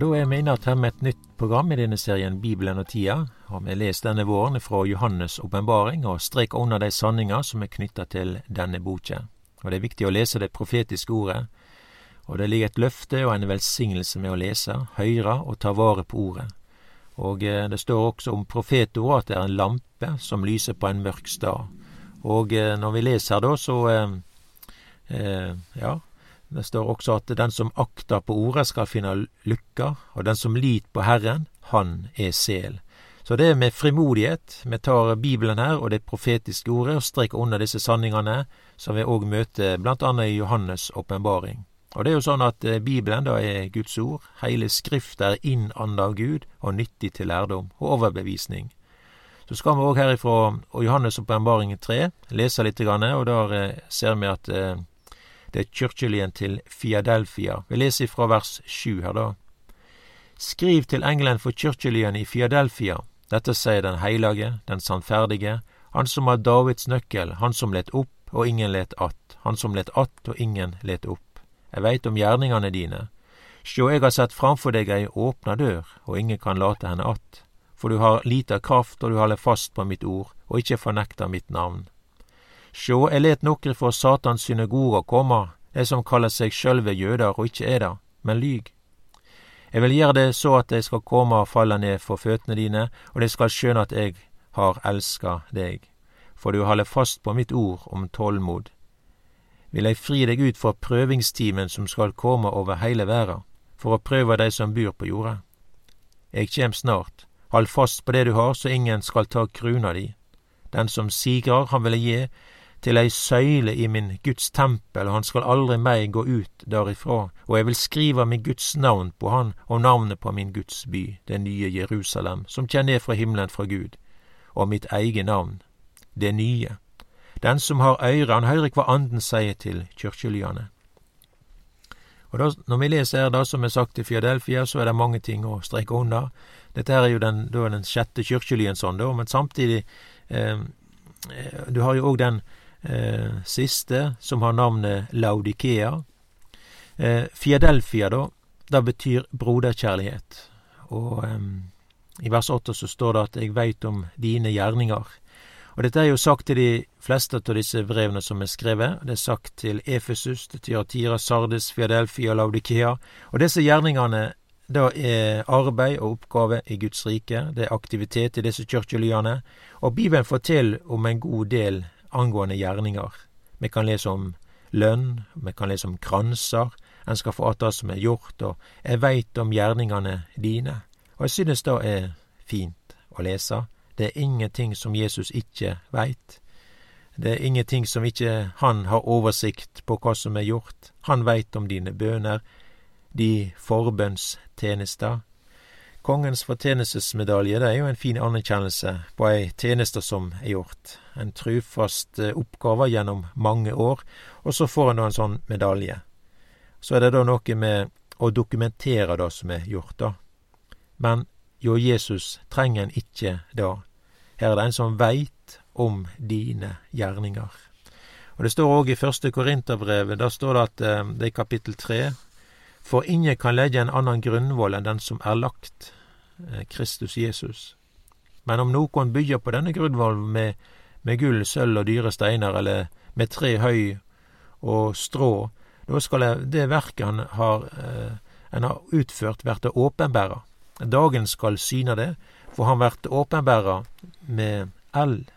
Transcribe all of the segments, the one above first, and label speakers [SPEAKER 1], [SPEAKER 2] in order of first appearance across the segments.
[SPEAKER 1] Da er vi inne her med et nytt program i denne serien Bibelen og tida. Har vi lest denne våren fra Johannes' åpenbaring og streka under de sanninger som er knytta til denne boka. Og det er viktig å lese det profetiske ordet. Og det ligger et løfte og en velsignelse med å lese, høre og ta vare på ordet. Og eh, det står også om profetordet at det er en lampe som lyser på en mørk stad. Og eh, når vi leser da, så eh, eh, ja, det står også at den som akter på ordet, skal finne lykka, og den som lit på Herren, han er sel. Så det er med frimodighet vi tar Bibelen her og det profetiske ordet og streker under disse sanningene, som vi òg møter annet i Johannes' åpenbaring. Og det er jo sånn at eh, Bibelen da er Guds ord, hele Skrifta er innanda av Gud og nyttig til lærdom og overbevisning. Så skal vi òg herifra og Johannes' åpenbaring 3 lese litt, og der eh, ser vi at eh, det er kirkelyen til Fiadelfia. Vi leser fra vers sju her, da. Skriv til engelen for kirkelyen i Fiadelfia. Dette sier den heilage, den sannferdige, han som har Davids nøkkel, han som let opp og ingen let att, han som let att og ingen let opp. Jeg veit om gjerningane dine. Sjå, eg har sett framfor deg ei åpna dør, og ingen kan late henne att. For du har lita kraft, og du holder fast på mitt ord, og ikkje fornekter mitt navn. Sjå, eg let nokre frå Satans synagoger komme, dei som kallar seg sjølve jødar og ikkje er det, men lyg. Eg vil gjere det så at dei skal komme og falle ned for føtene dine, og dei skal skjøne at eg har elska deg, for du holder fast på mitt ord om tålmod. Vil eg fri deg ut fra prøvingstimen som skal komme over heile verda, for å prøve dei som bur på jorda. Eg kjem snart, hold fast på det du har, så ingen skal ta kruna di. Den som sigrar, han vil eg gi til ei søyle i min Guds tempel, og han skal aldri meg gå ut derifra, og jeg vil skrive min Guds navn på han og navnet på min Guds by, det nye Jerusalem, som kjem ned fra himmelen fra Gud, og mitt eget navn, det nye. Den som har øyre, han høyrer hva Anden sier til kyrkjelyane. Og da, Når vi leser da som er sagt i Fiadelfia, så er det mange ting å streke under. Dette her er jo den, da den sjette kyrkjelyen sånn, da, men samtidig eh, eh Du har jo òg den siste, som har navnet Laudikea. Eh, Fiadelfia, da, det betyr broderkjærlighet. Og eh, i vers 8 så står det at 'jeg veit om dine gjerninger'. Og dette er jo sagt til de fleste av disse brevene som er skrevet. Det er sagt til Efesus, til Tyratira, Sardes, Fiadelfia Laudikea. Og disse gjerningene da er arbeid og oppgave i Guds rike, det er aktivitet i disse kirkelyene, og Bibelen forteller om en god del angående gjerninger. Vi kan lese om lønn, vi kan lese om kranser, en skal få att det som er gjort, og jeg veit om gjerningene dine. Og jeg synes det er fint å lese. Det er ingenting som Jesus ikke veit. Det er ingenting som ikke han har oversikt på hva som er gjort. Han veit om dine bøner, de forbønnstjenester, Kongens fortjenestesmedalje det er jo en fin anerkjennelse på ei tjeneste som er gjort. En trufast eh, oppgave gjennom mange år, og så får en da en sånn medalje. Så er det da noe med å dokumentere det som er gjort, da. Men jo Jesus trenger en ikke da. Her er det en som veit om dine gjerninger. Og Det står òg i første Korinterbrevet, da står det at eh, det er kapittel tre for ingen kan legge en annen grunnvoll enn den som er lagt, Kristus Jesus. Men om noen bygger på denne grunnvollen med, med gull, sølv og dyre steiner, eller med tre høy og strå, da skal det verket han har, eh, en har utført, verte åpenbæra. Dagen skal syne det, for han vert åpenbæra med eld.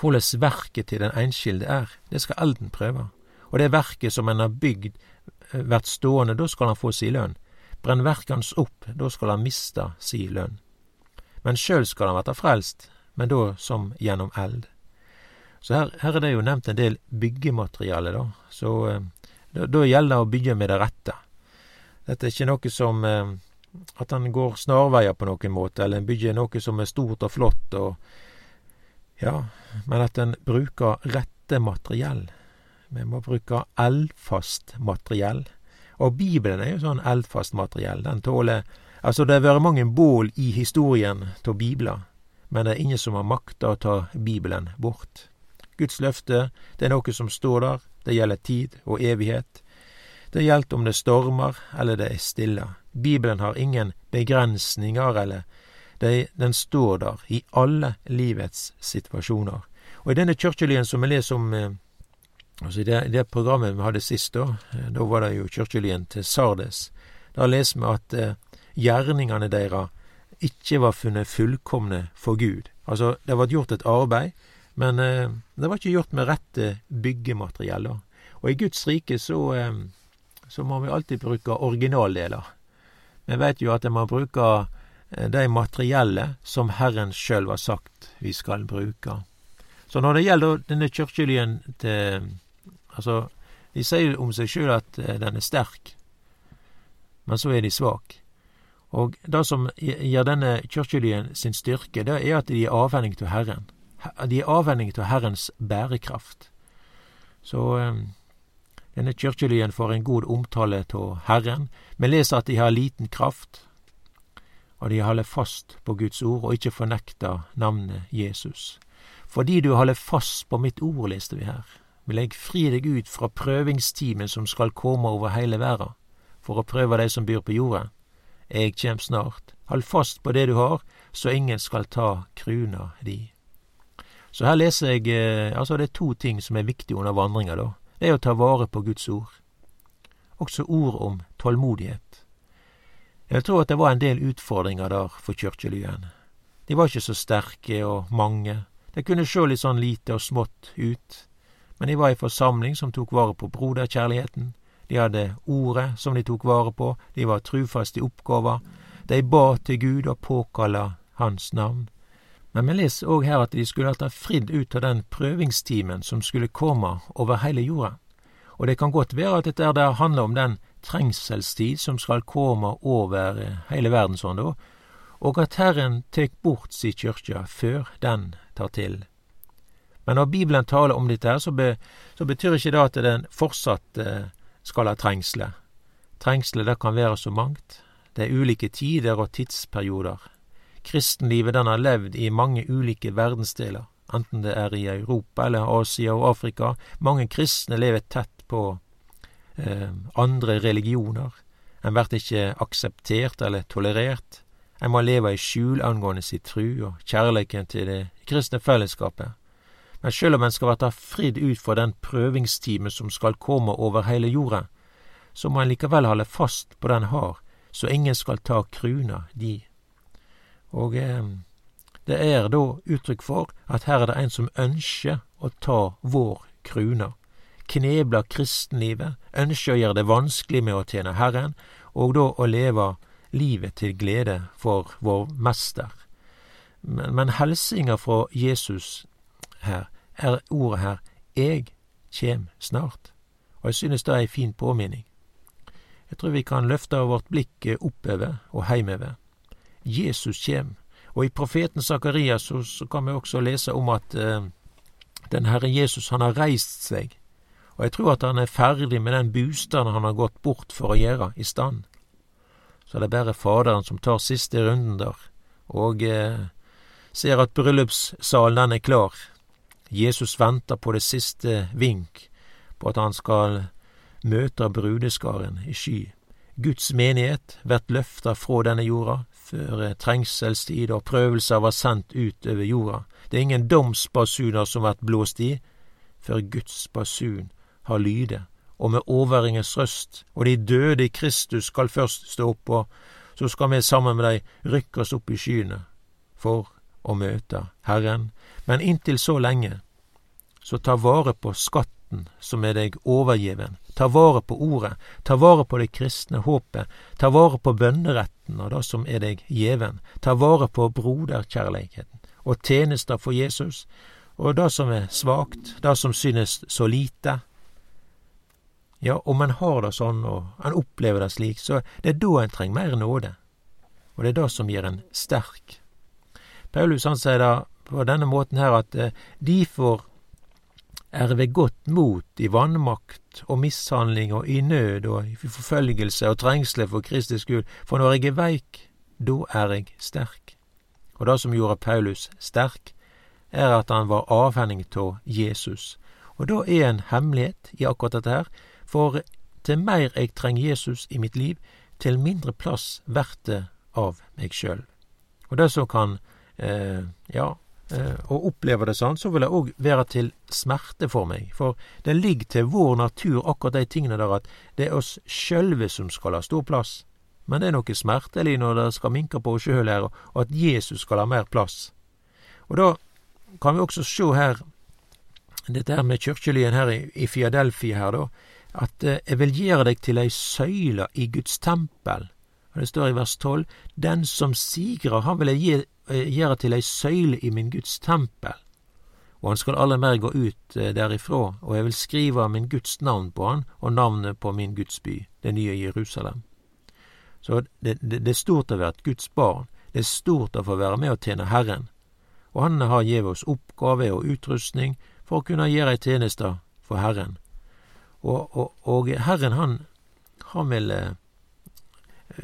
[SPEAKER 1] Hvordan verket til den einskilde er, det skal elden prøve. Og det verket som en har bygd vert stående, da skal han få si lønn. Brenn verkans opp, da skal han mista si lønn. Men sjøl skal han verta frelst, men da som gjennom eld. Så her, her, er det jo nevnt en del byggemateriale, da. Så eh, da, da, gjelder det å bygge med det rette. Dette er ikke noe som eh, at han går snarveier på noen måte, eller en bygger noe som er stort og flott, og ja, men at en bruker rette materiell. Vi må bruke eldfast materiell. Og Bibelen er jo sånn eldfast materiell. Den tåler Altså, det har vært mange bål i historien av bibler, men det er ingen som har makta å ta Bibelen bort. Guds løfte, det er noe som står der. Det gjelder tid og evighet. Det gjelder om det stormer eller det er stille. Bibelen har ingen begrensninger, eller det, den står der i alle livets situasjoner. Og i denne kirkelyen som vi leser om eh, altså i det, det, programmet vi hadde sist, da, eh, da var det jo kirkelyen til Sardes. Da leser vi at eh, gjerningene deres ikke var funnet fullkomne for Gud. Altså, det ble gjort et arbeid, men eh, det var ikke gjort med rette byggemateriell. Og i Guds rike så, eh, så må vi alltid bruke originaldeler. Vi vet jo at vi må bruke eh, de materielle som Herren sjøl har sagt vi skal bruke. Så når det gjelder denne kirkelyen til Altså, de sier om seg sjøl at eh, den er sterk, men så er de svak. Og det som gir denne kirkelyen sin styrke, det er at de er avhengig av Herren. De er avhengig av Herrens bærekraft. Så um, denne kirkelyen får en god omtale av Herren. Vi leser at de har liten kraft, og de holder fast på Guds ord og ikke fornekter navnet Jesus. Fordi du holder fast på mitt ord, leste vi her, vil eg fri deg ut fra prøvingstimen som skal komme over hele verda, for å prøve dei som byr på jorda. Eg kjem snart. Hold fast på det du har, så ingen skal ta kruna di. Så her leser jeg eh, Altså, det er to ting som er viktige under vandringa, da. Det er å ta vare på Guds ord. Også ord om tålmodighet. Jeg tror at det var en del utfordringer der for kirkelyen. De var ikke så sterke og mange. Det kunne sjå litt sånn lite og smått ut, men de var ei forsamling som tok vare på broderkjærligheten. De hadde ordet som de tok vare på, de var trufaste i oppgåva. De ba til Gud og påkalla Hans navn. Men vi leser òg her at de skulle ha fridd ut av den prøvingstimen som skulle komme over hele jorda. Og det kan godt være at dette der handler om den trengselstid som skal komme over hele verden da, og at Herren tek bort si kyrkja før den tar til. Men når Bibelen taler om dette, her, så, be, så betyr ikke det at den fortsatt eh, skal ha trengsler. Trengselet det kan være så mangt. Det er ulike tider og tidsperioder. Kristenlivet den har levd i mange ulike verdensdeler, enten det er i Europa eller Asia og Afrika. Mange kristne lever tett på eh, andre religioner. En blir ikke akseptert eller tolerert. En må leve i skjul angående sitt tru og kjærleiken til det kristne fellesskapet. Men sjøl om en skal verta fridd ut for den prøvingstime som skal komme over heile jorda, så må en likevel holde fast på den har, så ingen skal ta kruna di. Og eh, det er da uttrykk for at her er det en som ønsker å ta vår kruna. Knebler kristenlivet, ønsker å gjøre det vanskelig med å tjene Herren, og da å leve livet til glede for vår Mester. Men, men hilsinga fra Jesus her er ordet her Eg kjem snart. Og jeg synes det er ei fin påminning. Jeg tror vi kan løfte vårt blikk oppover og heimover. Jesus kjem, og i profeten Sakarias så, så, kan vi også lese om at eh, den Herre Jesus han har reist seg, og jeg tror at han er ferdig med den bostaden han har gått bort for å gjøre i stand så er det bare Faderen som tar siste runden der, og eh, ser at bryllupssalen den er klar. Jesus venter på det siste vink, på at han skal møte brudeskaren i sky. Guds menighet vert løfta fra denne jorda, før trengselstid og prøvelser var sendt ut over jorda. Det er ingen domsbasuner som vert blåst i, før Guds basun har lyde og med overringens røst, og de døde i Kristus skal først stå opp, og så skal vi sammen med dei rykke oss opp i skyene for å møte Herren. Men inntil så lenge, så ta vare på skatten som er deg overgiven. Ta vare på ordet, ta vare på det kristne håpet, ta vare på bønneretten og det som er deg gjeven. Ta vare på broderkjærleikheten og tjenester for Jesus, og det som er svakt, det som synes så lite, ja, om en har det sånn, og en opplever det slik, så det er da en trenger mer nåde. Og det er det som gir en sterk. Paulus han sier da på denne måten her at eh, difor er ved godt mot i vannmakt og mishandling og i nød og i forfølgelse og trengsle for Kristi skyld, for når jeg er veik, da er jeg sterk. Og det som gjorde Paulus sterk, er at han var avhengig av Jesus. Og da er en hemmelighet i akkurat dette her, for til meir eg treng Jesus i mitt liv, til mindre plass vert det av meg sjøl. Og det som kan, ja, eh, opplever oppleve det sånn, så vil det òg være til smerte for meg. For det ligger til vår natur akkurat de tingene der at det er oss sjølve som skal ha stor plass. Men det er noe smertelig når det skal minke på oss sjøl her, og at Jesus skal ha mer plass. Og da kan vi også se her, dette her med kirkelyen her i, i Fiadelfi her, da, at eh, jeg vil gjøre deg til ei søyle i Guds tempel. Og Det står i vers tolv, den som sigrer, han vil jeg gi, eh, gjøre til ei søyle i min Guds tempel. Og han skal alle mer gå ut eh, derifra, og jeg vil skrive min Guds navn på han, og navnet på min Guds by, det nye Jerusalem. Så det, det, det er stort å være et Guds barn. Det er stort å få være med og tjene Herren. Og Han har gitt oss oppgave og utrustning for å kunne gjøre ei tjeneste for Herren. Og, og, og Herren, han, han vil, eh,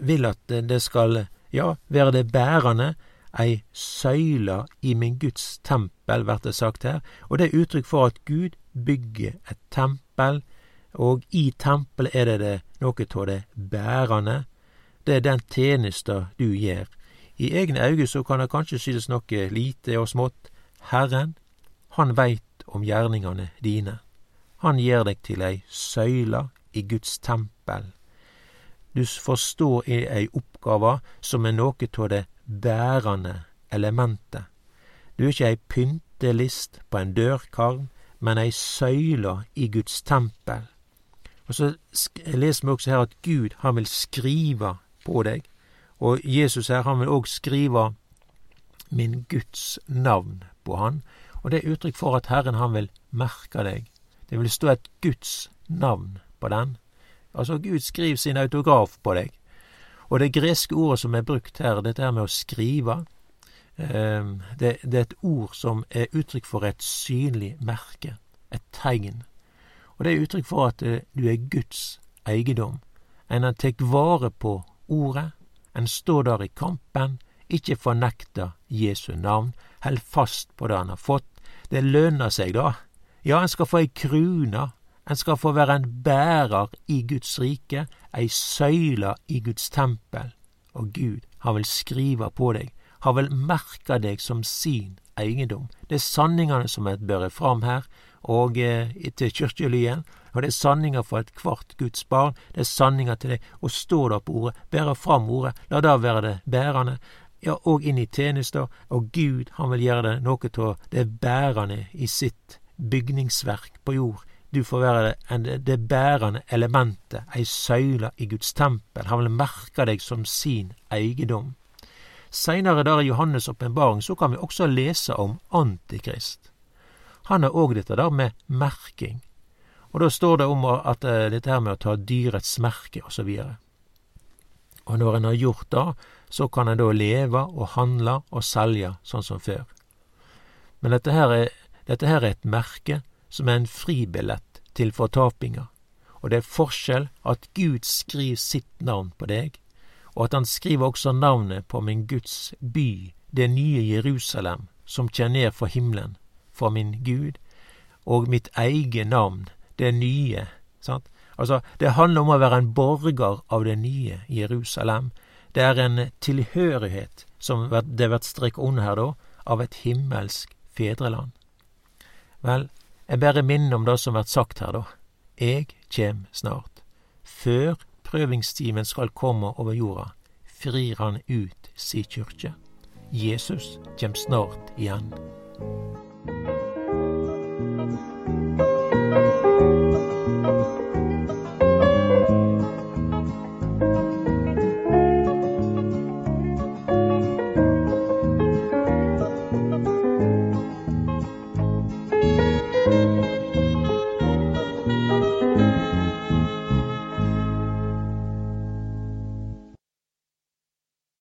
[SPEAKER 1] vil at det skal, ja, være det bærende, ei søyle i min Guds tempel, blir det sagt her. Og det er uttrykk for at Gud bygger et tempel, og i tempelet er det, det noe av det bærende. Det er den tjenesta du gjør. I egne øyne så kan det kanskje synes noe lite og smått. Herren, han veit om gjerningane dine. Han gjør deg til ei søyle i Guds tempel. Du forstår ei oppgave som er noe av det bærende elementet. Du er ikkje ei pyntelist på en dørkarm, men ei søyle i Guds tempel. Og så leser vi også her at Gud, han vil skrive på deg. Og Jesus her, han vil òg skrive min Guds navn på han. Og det er uttrykk for at Herren, han vil merke deg. Det vil stå et Guds navn på den. Altså, Gud skriver sin autograf på deg. Og det greske ordet som er brukt her, dette her med å skrive, ehm, det, det, er et ord som er uttrykk for et synlig merke, et tegn. Og det er uttrykk for at eh, du er Guds eiendom. En har tatt vare på ordet, en står der i kampen, ikke fornekter Jesu navn, held fast på det han har fått. Det lønner seg, da, ja, en skal få ei krune, en skal få være en bærer i Guds rike, ei søyle i Guds tempel. Og Gud, han vil skrive på deg, han vil merke deg som sin eiendom. Det er sanningene som er børre fram her, og eh, til kirkelyden. Og det er sanninger for ethvert Guds barn. Det er sanninger til deg. Og stå der på ordet, bære fram ordet, la det være det bærende. Ja, og inn i tjenester. Og Gud, han vil gjøre det noe av det bærende i sitt bygningsverk på jord. Du får være det bærende elementet, ei søyle i Guds tempel. Han vil merke deg som sin eiendom. Seinere der i Johannes' åpenbaring så kan vi også lese om Antikrist. Han har òg dette der med merking. Og da står det om at uh, dette her med å ta dyrets merke og så. Og når en har gjort det, så kan en da leve og handle og selge sånn som før. Men dette her er dette her er et merke som er en fribillett til fortapinga, og det er forskjell at Gud skriver sitt navn på deg, og at han skriver også navnet på min Guds by, det nye Jerusalem, som kjenner ned for himmelen, for min Gud, og mitt eget navn, det nye. Sant? Altså, det handler om å være en borger av det nye Jerusalem. Det er en tilhørighet, som det blir streka under her da, av et himmelsk fedreland. Vel, jeg bare minner om det som vert sagt her, da. Eg kjem snart. Før prøvingstimen skal komme over jorda, frir han ut si kyrkje. Jesus kjem snart igjen.